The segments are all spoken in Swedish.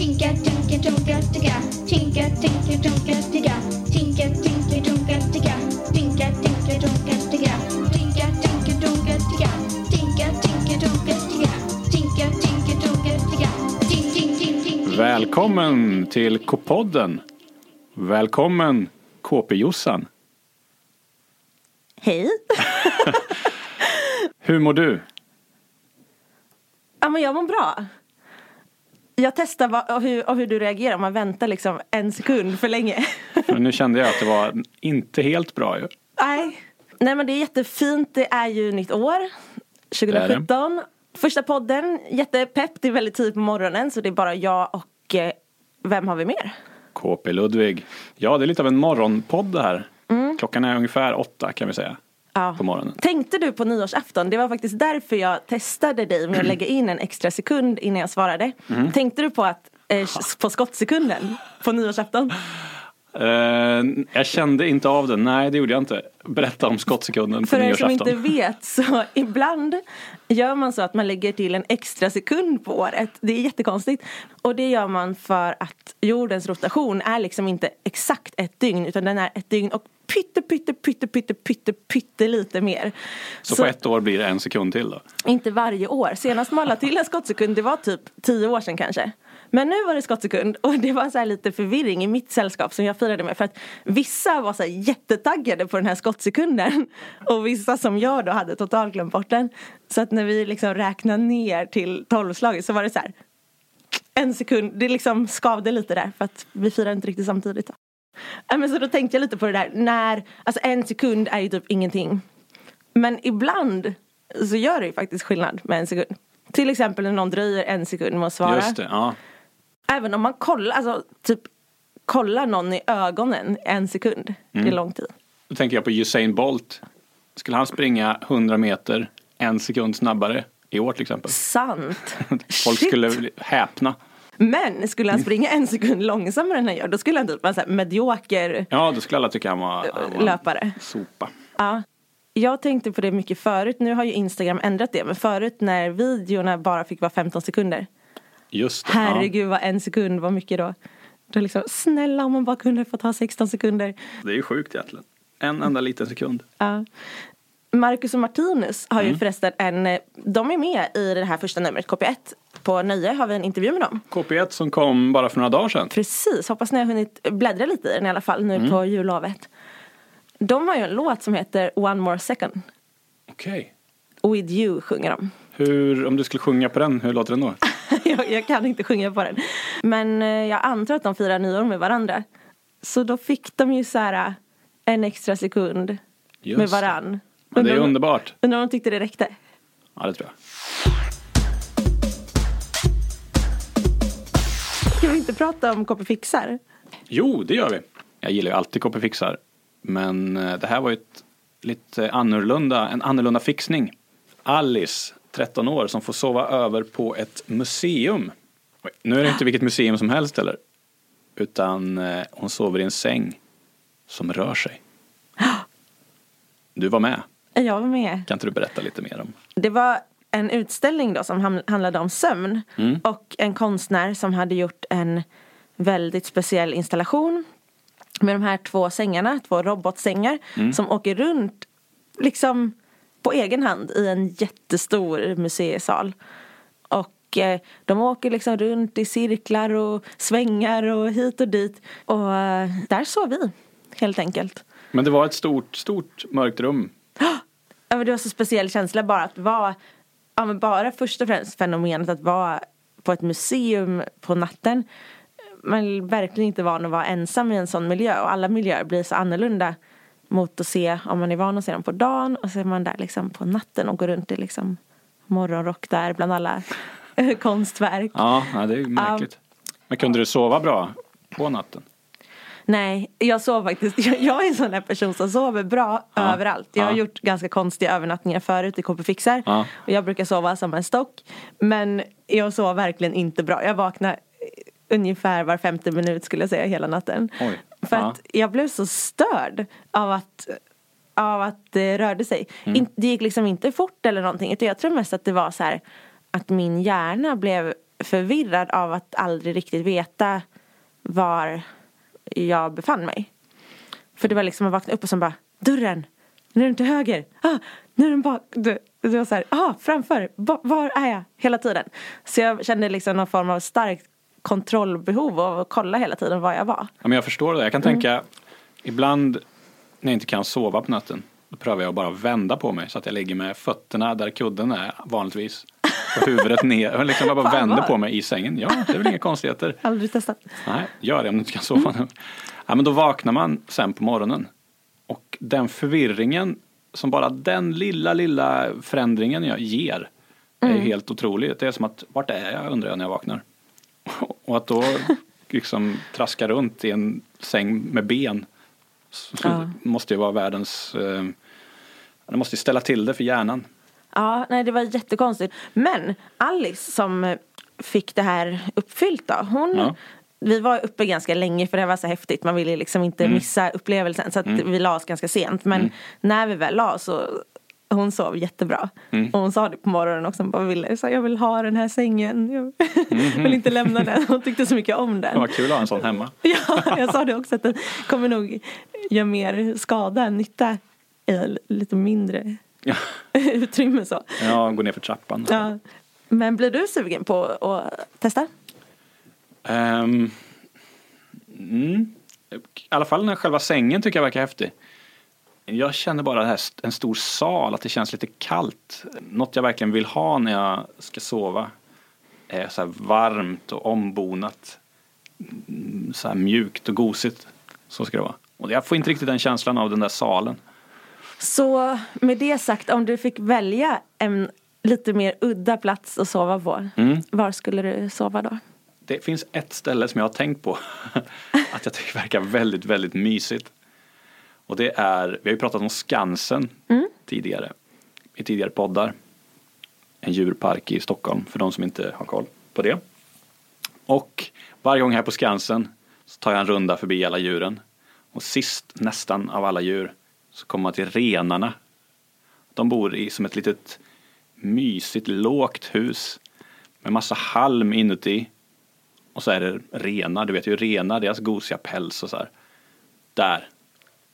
Tinka, tinka, tunka, ticka. Tinka, tinka, tunka, ticka. Tinka, tinka, tunka, ticka. Tinka, tinka, tunka, ticka. Tinka, tinka, tunka, ticka. Tinka, tinka, tunka, ticka. Tinka, tinka, tunka, ticka. Tink, tink, tink, tink. Välkommen till K-podden. Välkommen KP-Jossan. Hej! Hur mår du? Ja men jag mår bra. Jag testar vad, hur, hur du reagerar om man väntar liksom en sekund för länge. För nu kände jag att det var inte helt bra ju. Nej. Nej men det är jättefint, det är ju nytt år. är det. 2017. Första podden, jättepepp, det är väldigt tidigt på morgonen så det är bara jag och eh, vem har vi mer? KP Ludvig. Ja, det är lite av en morgonpodd det här. Klockan är ungefär åtta kan vi säga. Ja. På morgonen. Tänkte du på nyårsafton? Det var faktiskt därför jag testade dig med att lägga in en extra sekund innan jag svarade. Mm. Tänkte du på att eh, på skottsekunden på nyårsafton? Eh, jag kände inte av den. Nej, det gjorde jag inte. Berätta om skottsekunden på För er som inte vet så ibland gör man så att man lägger till en extra sekund på året. Det är jättekonstigt. Och det gör man för att jordens rotation är liksom inte exakt ett dygn utan den är ett dygn och pytte pytte pytte pytte pytte pytte lite mer. Så på ett år blir det en sekund till då? Inte varje år. Senast man till en skottsekund det var typ tio år sedan kanske. Men nu var det skottsekund och det var så här lite förvirring i mitt sällskap som jag firade med. För att vissa var så jättetaggade på den här skottsekunden. Och vissa som jag då hade totalt glömt bort den. Så att när vi liksom räknade ner till tolvslaget så var det så här. En sekund, det liksom skavde lite där för att vi firade inte riktigt samtidigt. Då. Ja, men så då tänkte jag lite på det där när, alltså en sekund är ju typ ingenting. Men ibland så gör det ju faktiskt skillnad med en sekund. Till exempel när någon dröjer en sekund med att svara. Just det, ja. Även om man kollar, alltså typ kollar någon i ögonen en sekund. Det Mm. är lång tid. Då tänker jag på Usain Bolt. Skulle han springa 100 meter en sekund snabbare i år till exempel? Sant. Folk Shit. skulle häpna. Men skulle han springa en sekund långsammare än han gör då skulle han typ vara här medioker Ja, då skulle alla tycka han var, han var löpare. sopa. Ja. Jag tänkte på det mycket förut. Nu har ju Instagram ändrat det. Men förut när videorna bara fick vara 15 sekunder. Just det. Herregud vad en sekund var mycket då. Då liksom, snälla om man bara kunde få ta 16 sekunder. Ja, det är ju sjukt egentligen. En enda liten sekund. Ja. Marcus och Martinus har Mm. ju förresten en, eh, de är med i det här första numret, KP1. På Nöje har vi en intervju med dem. KP1 som kom bara för några dagar sedan. Precis, hoppas ni har hunnit bläddra lite i den i alla fall nu Mm. på jullovet. De har ju en låt som heter One More Second. Okej. With You sjunger de. Hur, om du skulle sjunga på den, hur låter den då? jag, jag kan inte sjunga på den. Men eh, jag antar att de firar nyår med varandra. Så då fick de ju så här eh, en extra sekund Just med varann. Men det är underbart. Undrar om de tyckte det räckte. Ja, det tror jag. Ska vi inte prata om KP Fixar? Jo, det gör vi. Jag gillar ju alltid KP Fixar. Men eh, det här var ju ett lite annorlunda, en annorlunda fixning. Alice, 13 år, som får sova över på ett museum. Nu är det inte vilket museum som helst heller. Utan eh, hon sover i en säng som rör sig. Du var med. Jag var med. Kan inte du berätta lite mer om? Det var en utställning då som handlade om sömn. Mm. Och en konstnär som hade gjort en väldigt speciell installation. Med de här två sängarna, två robotsängar. Mm. Som åker runt liksom på egen hand i en jättestor museisal. Och eh, de åker liksom runt i cirklar och svängar och hit och dit. Och eh, där sov vi, helt enkelt. Men det var ett stort, stort mörkt rum. Ja, men det var så speciell känsla bara att vara, ja men bara först och främst fenomenet att vara på ett museum på natten. Man är verkligen inte van att vara ensam i en sån miljö och alla miljöer blir så annorlunda mot att se om man är van att se dem på dagen och så är man där liksom på natten och går runt i liksom morgonrock där bland alla konstverk. Ja, det är märkligt. Men kunde du sova bra på natten? Nej, jag sov faktiskt. Jag, jag är en sån där person som sover bra Ja. överallt. Jag har Ja. gjort ganska konstiga övernattningar förut i KP Fixar. Ja. Och jag brukar sova som en stock. Men jag sov verkligen inte bra. Jag vaknar ungefär var femte minut skulle jag säga hela natten. Oj. För att jag blev så störd av att av att det rörde sig. Mm. Det gick liksom inte fort eller någonting. Utan jag tror mest att det var så här att min hjärna blev förvirrad av att aldrig riktigt veta var jag befann mig. För det var liksom att vakna upp och sen bara dörren, nu är den till höger, ah, nu är den bak. Det, det var så här, ah, framför, ba, var är jag? Hela tiden. Så jag kände liksom någon form av starkt kontrollbehov av att kolla hela tiden var jag var. Ja, men jag förstår det. Jag kan tänka, ibland när jag inte kan sova på natten, då prövar jag bara vända på mig så att jag ligger med fötterna där kudden är vanligtvis. Och huvudet ner, liksom jag bara vad? på mig i sängen. Ja, det är väl inga konstigheter. Aldrig testat. Nej, gör det om du inte kan sova nu. Ja, men då vaknar man sen på morgonen. Och den förvirringen som bara den lilla, lilla förändringen jag ger är ju helt otroligt. Det är som att, vart är jag undrar jag när jag vaknar. Och att då liksom traska runt i en säng med ben Ja. måste ju vara världens, eh, det måste ju ställa till det för hjärnan. Ja, nej det var jättekonstigt. Men Alice som eh, fick det här uppfyllt då, hon Ja. Vi var uppe ganska länge för det var så häftigt. Man ville liksom inte Mm. missa upplevelsen. Så att vi la oss ganska sent. Men när vi väl la oss så hon sov jättebra. Mm. Och hon sa det på morgonen också. Hon bara ville, så jag vill ha den här sängen. Jag vill inte lämna den. Hon tyckte så mycket om den. Var kul att ha en sån hemma. Ja, jag sa det också att den kommer nog göra mer skada än nytta i lite mindre Ja, utrymme så. ja gå ner för trappan. Ja. Men blir du sugen på att testa? Ehm, mm. I alla fall när själva sängen tycker jag verkar häftig. Jag känner bara här, en stor sal, att det känns lite kallt. Något jag verkligen vill ha när jag ska sova är så här varmt och ombonat. Mm, Så här mjukt och gosigt. Så ska det vara. Och jag får inte riktigt den känslan av den där salen. Så med det sagt, om du fick välja en lite mer udda plats att sova på. Mm. Var skulle du sova då? Det finns ett ställe som jag har tänkt på att jag tycker verkar väldigt, väldigt mysigt. Och det är, vi har ju pratat om Skansen tidigare, i tidigare poddar. En djurpark i Stockholm, för de som inte har koll på det. Och varje gång här på Skansen så tar jag en runda förbi alla djuren. Och sist nästan av alla djur så kommer man till renarna. De bor i som ett litet mysigt lågt hus med massa halm inuti. Och så är det renar, du vet ju renar, deras gosiga päls och så här. Där.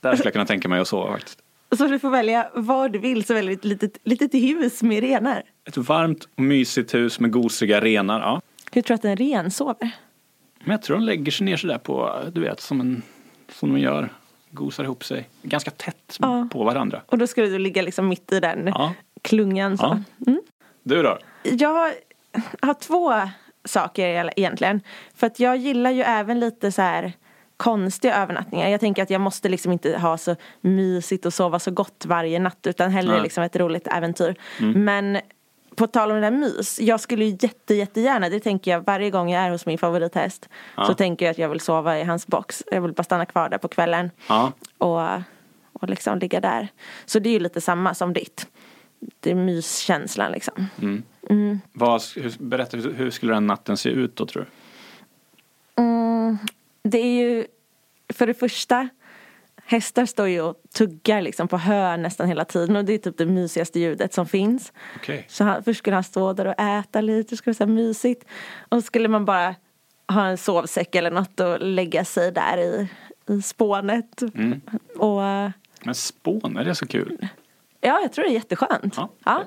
Där skulle jag kunna tänka mig att sova faktiskt. Så du får välja vad du vill, så väljer du ett litet, litet hus med renar. Ett varmt och mysigt hus med gosiga renar, ja. Hur tror du att en ren sover? Men jag tror de lägger sig ner sådär på, du vet, som, en, som de gör. Gosar ihop sig. Ganska tätt Ja. på varandra. Och då skulle du ligga liksom mitt i den Ja. klungan så. Ja. Mm. Du då? Jag har två saker egentligen. För att jag gillar ju även lite så här konstiga övernattningar. Jag tänker att jag måste liksom inte ha så mysigt och sova så gott varje natt utan hellre Nej. liksom ett roligt äventyr. Men på tal om det där mys, jag skulle ju jätte, jättegärna, det tänker jag varje gång jag är hos min favorithäst så tänker jag att jag vill sova i hans box. Jag vill bara stanna kvar där på kvällen Ja. och, och liksom ligga där. Så det är ju lite samma som ditt. Det är myskänslan liksom. Vad, hur, berätta, hur, skulle den natten se ut då tror du? Det är ju, för det första, hästar står ju och tuggar liksom på hö nästan hela tiden och det är typ det mysigaste ljudet som finns. Okej. Så han, först skulle han stå där och äta lite, det skulle vara så mysigt. Och så skulle man bara ha en sovsäck eller något och lägga sig där i, i spånet. Och Men spån, är det så kul? ja, jag tror det är jätteskönt. Ja, Ja.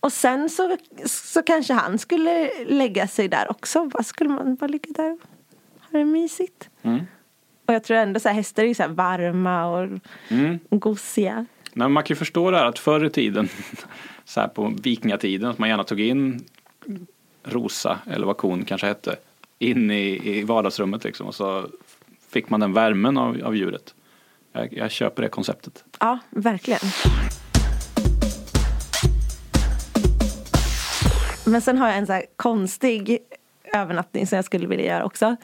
Och sen så, så kanske han skulle lägga sig där också. Vad skulle man bara ligga där och ha det mysigt? Mm. Och jag tror ändå så här, hästar är ju så här varma och Mm. gosiga. Men man kan ju förstå det här att förr i tiden, så här på vikingatiden, att man gärna tog in Rosa, eller vad kon kanske hette, in i, i vardagsrummet liksom och så fick man den värmen av, av djuret. Jag, jag köper det konceptet. Ja, verkligen. Men sen har jag en så här konstig övernattning som jag skulle vilja göra också.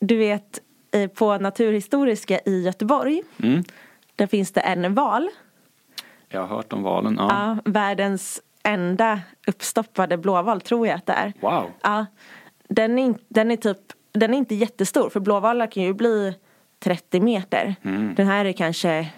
Du vet, på Naturhistoriska i Göteborg, Mm. där finns det en val. Jag har hört om valen. Ja. Ja, världens enda uppstoppade blåval tror jag att det är. Wow. Ja, den är, den är typ, den är inte jättestor för blåvalar kan ju bli 30 meter. Den här är kanske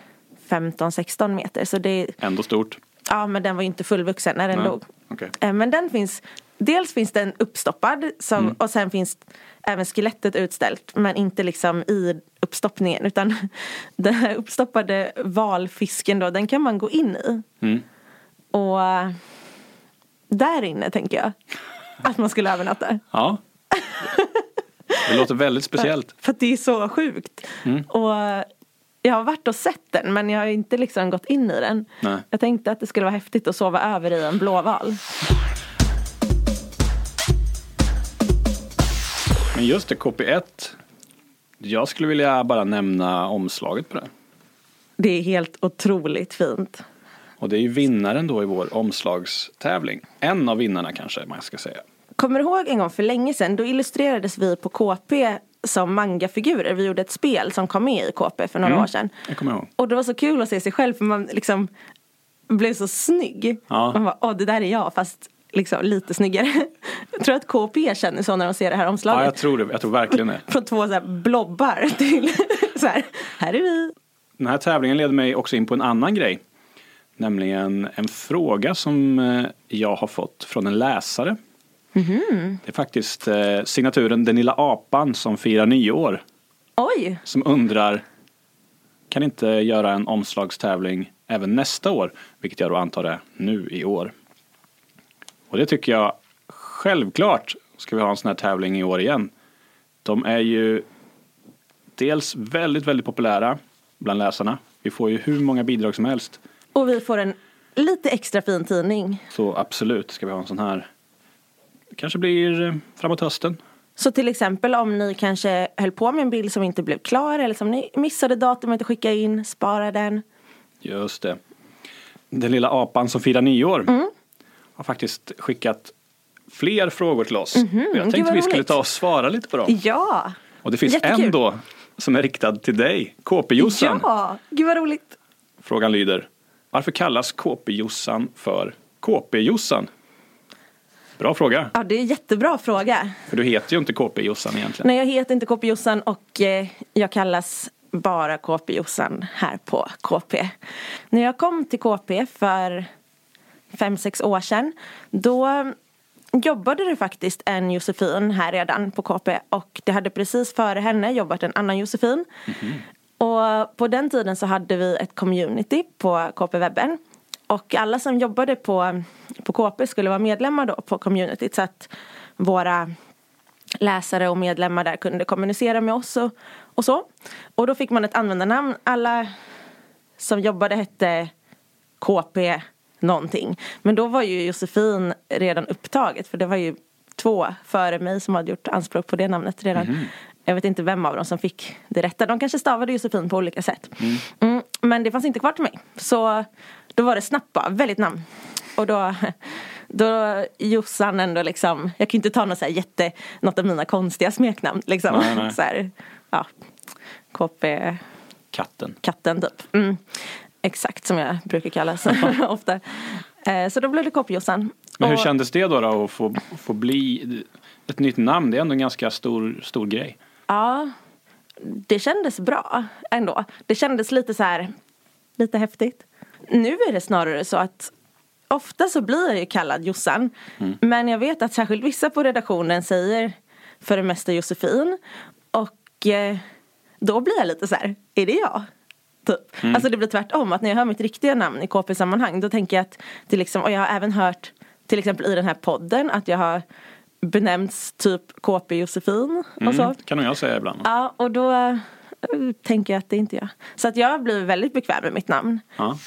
15-16 meter så det är, Ändå stort. ja men den var ju inte fullvuxen när den Nej. låg. Okej. Eh, Men den finns dels finns den uppstoppad som, Mm. och sen finns även skelettet utställt men inte liksom i uppstoppningen utan den här uppstoppade valfisken då den kan man gå in i. Mm. Och där inne tänker jag att man skulle övernatta. Ja. Det låter väldigt speciellt. För att det är så sjukt. Mm. Och jag har varit och sett den men jag har inte liksom gått in i den. Nej. Jag tänkte att det skulle vara häftigt att sova över i en blåval. Men just det, KP1. Jag skulle vilja bara nämna omslaget på det. Det är helt otroligt fint. Och det är ju vinnaren då i vår omslagstävling. En av vinnarna kanske man ska säga. Kommer du ihåg en gång för länge sedan då illustrerades vi på KP som mangafigurer. Vi gjorde ett spel som kom med i KP för några Mm. år sedan. Jag kommer ihåg. Och det var så kul att se sig själv för man liksom blev så snygg. Ja. Man bara, åh det där är jag fast liksom lite snyggare. Jag tror att KP känner så när de ser det här omslaget. Ja, jag tror det. Jag tror verkligen det. Från två så här blobbar till så här, här är vi. Den här tävlingen leder mig också in på en annan grej. Nämligen en fråga som eh, jag har fått från en läsare. Mhm. Det är faktiskt eh, signaturen Den lilla apan som firar nyår. Oj, Som undrar kan inte göra en omslagstävling även nästa år? Vilket jag då antar är nu i år. Och det tycker jag självklart ska vi ha en sån här tävling i år igen. De är ju dels väldigt, väldigt populära bland läsarna. Vi får ju hur många bidrag som helst. och vi får en lite extra fin tidning. Så absolut ska vi ha en sån här. Det kanske blir eh, framåt hösten. Så till exempel om ni kanske höll på med en bild som inte blev klar eller som ni missade datumet att skicka in, spara den. Just det. Den lilla apan som firar nyår Mm. Har faktiskt skickat fler frågor till oss. Och jag Mhm. Gud, tänkte vi skulle ta och svara lite på dem. Ja! Och det finns Jättekul. en då som är riktad till dig, KP-Jossan. Ja, gud vad roligt. Frågan lyder, varför kallas KP-Jossan för KP-Jossan? Bra fråga, Ja, det är en jättebra fråga. för du heter ju inte KP-Jossan egentligen. Nej, jag heter inte KP Jossan och eh, jag kallas bara KP Jossan här på KP. När jag kom till KP för fem, sex år sedan då jobbade det faktiskt en Josefin här redan på KP och det hade precis före henne jobbat en annan Josefin. Och på den tiden så hade vi ett community på KP-webben. Och alla som jobbade på, på KP skulle vara medlemmar då på communityt så att våra läsare och medlemmar där kunde kommunicera med oss och, och så. Och då fick man ett användarnamn. Alla som jobbade hette KP någonting. Men då var ju Josefin redan upptaget för det var ju två före mig som hade gjort anspråk på det namnet redan. Jag vet inte vem av dem som fick det rätta. De kanske stavade Josefin på olika sätt. Mm, men det fanns inte kvar till mig. Så då var det snabbt bara, väldigt namn. Och då, då Jossan ändå liksom, jag kan inte ta något så jätte, något av mina konstiga smeknamn liksom. Nej, nej. Så här, ja, KP Katten. katten typ. Mm. Exakt som jag brukar kallas ofta. Eh, så då blev det KP-Jossan. Men hur Och- kändes det då, då att få, få bli ett nytt namn? Det är ändå en ganska stor, stor grej. Ja, det kändes bra ändå. Det kändes lite så här, lite häftigt. Nu är det snarare så att ofta så blir jag ju kallad Jossan. Men jag vet att särskilt vissa på redaktionen säger för det mesta Josefin. Och eh, då blir jag lite så här, är det jag? Typ. Alltså det blir tvärtom, att när jag hör mitt riktiga namn i KP-sammanhang då tänker jag att det liksom, och jag har även hört till exempel i den här podden att jag har benämnts typ KP Josefin och så. Mm, kan nog jag säga ibland. Ja, och då eh, tänker jag att det är inte jag. Så att jag blivit väldigt bekväm med mitt namn. Ja.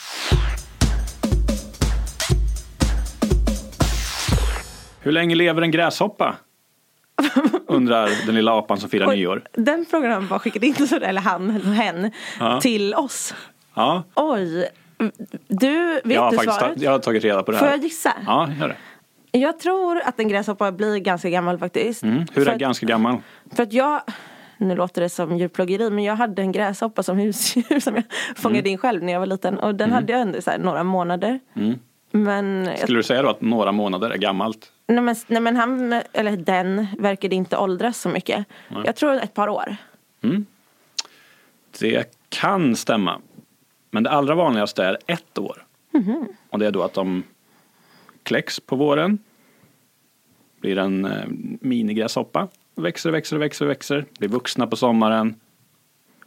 Hur länge lever en gräshoppa? Undrar den lilla apan som firar Oj, nyår. Den frågan han bara skickat in, eller han, eller hen, Ja. till oss. Ja, Oj, du, vet jag har du faktiskt svaret? jag har tagit reda på det Får här. jag gissa? Ja, gör det. Jag tror att en gräshoppa blir ganska gammal faktiskt. Mm. Hur är att, ganska gammal? För att jag, nu låter det som djurplågeri, men jag hade en gräshoppa som husdjur som jag fångade in själv när jag var liten. Och den hade jag ändå så några månader. Men, Skulle du säga då att några månader är gammalt? nej, men, nej men han, eller den, verkade inte åldras så mycket. Jag tror ett par år. Det kan stämma. Men det allra vanligaste är ett år. Och det är då att de kläcks på våren. Blir en eh, minigräshoppa. Växer, växer, växer, växer. Blir vuxna på sommaren.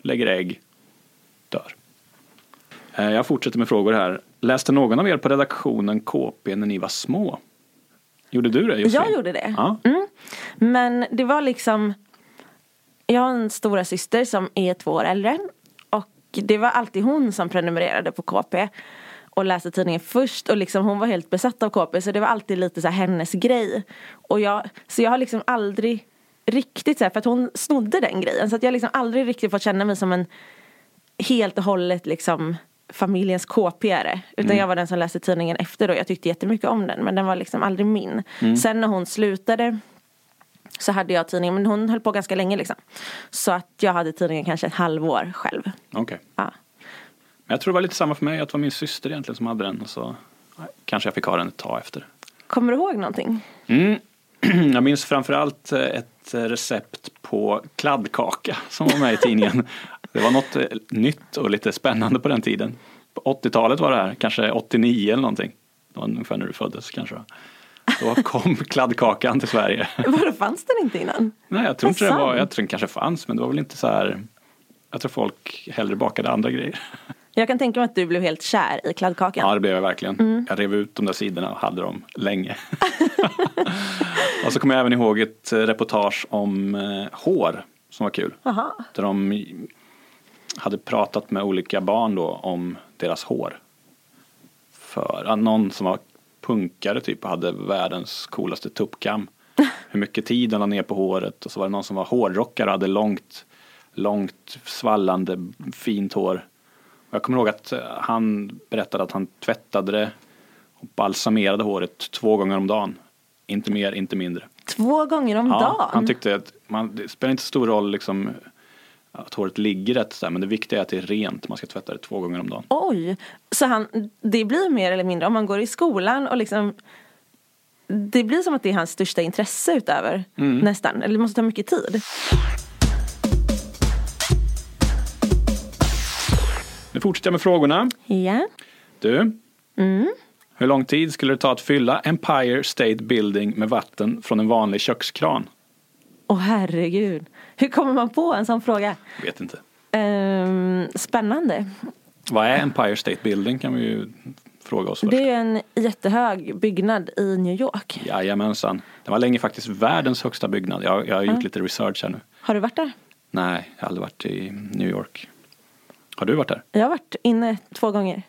Lägger ägg. Dör. Eh, jag fortsätter med frågor här. Läste någon av er på redaktionen KP när ni var små? Gjorde du det Josefin? Jag gjorde det. Ja. Mm. Men det var liksom Jag har en stora syster som är två år äldre Och det var alltid hon som prenumererade på KP Och läste tidningen först och liksom hon var helt besatt av KP Så det var alltid lite så hennes grej och jag, Så jag har liksom aldrig riktigt så här, för att hon snodde den grejen Så att jag har liksom aldrig riktigt fått känna mig som en Helt och hållet liksom familjens KP-are. Utan jag var den som läste tidningen efter och jag tyckte jättemycket om den. Men den var liksom aldrig min. Sen när hon slutade så hade jag tidningen, men hon höll på ganska länge liksom. Så att jag hade tidningen kanske ett halvår själv. Okej. Ja. Men jag tror det var lite samma för mig, att det var min syster egentligen som hade den. Och så kanske jag fick ha den ett tag efter. Kommer du ihåg någonting? Mm. Jag minns framförallt eh, ett recept på kladdkaka som var med i tidningen. Det var något eh, nytt och lite spännande på den tiden. På 80-talet var det här, kanske 89 eller någonting. Det var ungefär när du föddes kanske. Då kom kladdkakan till Sverige. Vadå, fanns den inte innan? Nej, jag tror inte det var, jag tror den kanske fanns men det var väl inte så här. Jag tror folk hellre bakade andra grejer. Jag kan tänka mig att du blev helt kär i kladdkakan. Ja, det blev jag verkligen. Jag rev ut de där sidorna och hade dem länge. och så kommer jag även ihåg ett eh, reportage om eh, hår som var kul. Jaha. Där de hade pratat med olika barn då om deras hår. För någon som var punkare typ och hade världens coolaste tuppkam. Hur mycket tid han la ner på håret och så var det någon som var hårdrockare och hade långt, långt svallande fint hår. Och jag kommer ihåg att eh, han berättade att han tvättade det och balsamerade håret två gånger om dagen. Inte mer, inte mindre. Två gånger om Ja, dagen? han tyckte att man, det spelar inte så stor roll liksom, att håret ligger rätt så här, men det viktiga är att det är rent. Man ska tvätta det två gånger om dagen. Oj, så han, det blir mer eller mindre om man går i skolan och liksom Det blir som att det är hans största intresse utöver Mm. nästan, eller det måste ta mycket tid. Nu fortsätter jag med frågorna. Ja. Du, Mm. hur lång tid skulle det ta att fylla Empire State Building med vatten från en vanlig kökskran? Åh herregud. Hur kommer man på en sån fråga? Vet inte. Ehm, spännande. Vad är Empire State Building kan vi ju fråga oss först. Det är en jättehög byggnad i New York. Jajamensan. Det var länge faktiskt världens högsta byggnad. Jag, jag har gjort lite research här nu. Har du varit där? Nej, jag har aldrig varit i New York. Har du varit där? Jag har varit inne två gånger.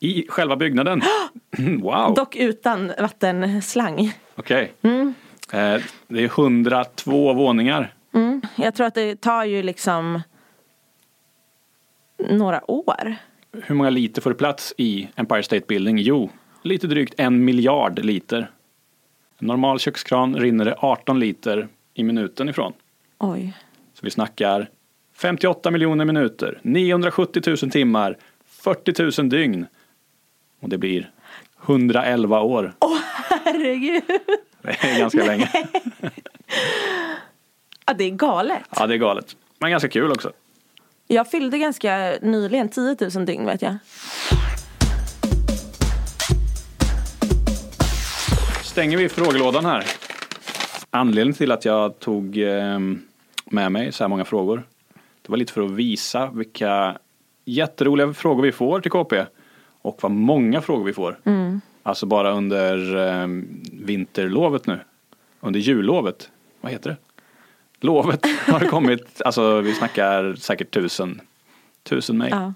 I själva byggnaden? wow! Dock utan vattenslang. Okej. Eh, det är 102 våningar. Mm. Jag tror att det tar ju liksom några år. Hur många liter får det plats i Empire State Building? Jo, lite drygt en miljard liter. En normal kökskran rinner det 18 liter i minuten ifrån. Oj. Så vi snackar 58 miljoner minuter, 970 000 timmar, 40 000 dygn. Och det blir 111 år. Herregud. Det är ganska länge. Ja, det är galet. Ja, det är galet. Men ganska kul också. Jag fyllde ganska nyligen 10 000 dygn vet jag. stänger vi frågelådan här. Anledningen till att jag tog eh, med mig så här många frågor. Det var lite för att visa vilka jätteroliga frågor vi får till KP. Och vad många frågor vi får. Alltså bara under eh, vinterlovet nu. Under jullovet. Vad heter det? Lovet har det kommit. Alltså vi snackar säkert tusen. Tusen mejl. Ja.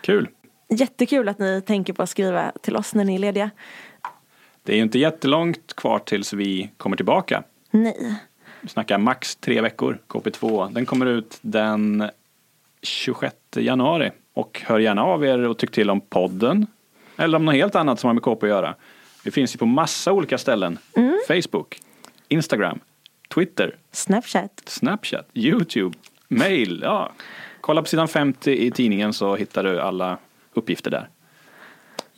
Kul. Jättekul att ni tänker på att skriva till oss när ni är lediga. Det är ju inte jättelångt kvar tills vi kommer tillbaka. Nej. Vi snackar max tre veckor, KP2. Den kommer ut den 26 januari. Och hör gärna av er och tyck till om podden. Eller om något helt annat som har med KP att göra. Vi finns ju på massa olika ställen. Facebook, Instagram, Twitter, Snapchat. Snapchat, YouTube, mail. Ja. Kolla på sidan 50 i tidningen så hittar du alla uppgifter där.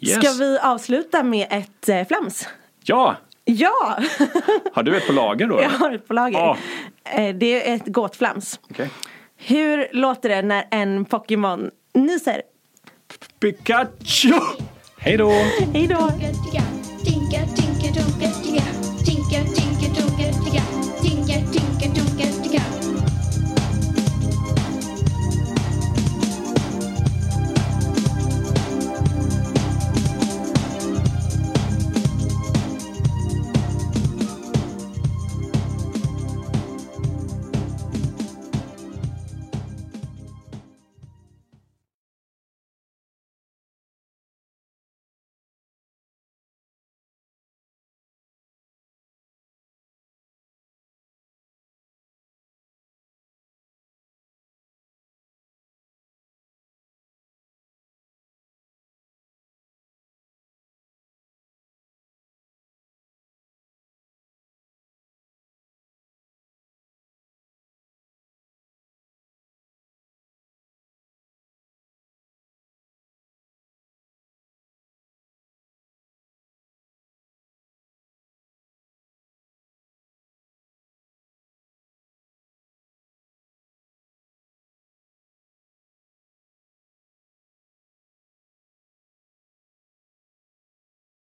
Yes. Ska vi avsluta med ett eh, flams? Ja! Ja! Har du ett på lager då? Jag har ett på lager. Ja. Eh, Det är ett gåtflams. Okej. Hur låter det när en Pokémon nyser? Pikachu! Hej då! Hej då!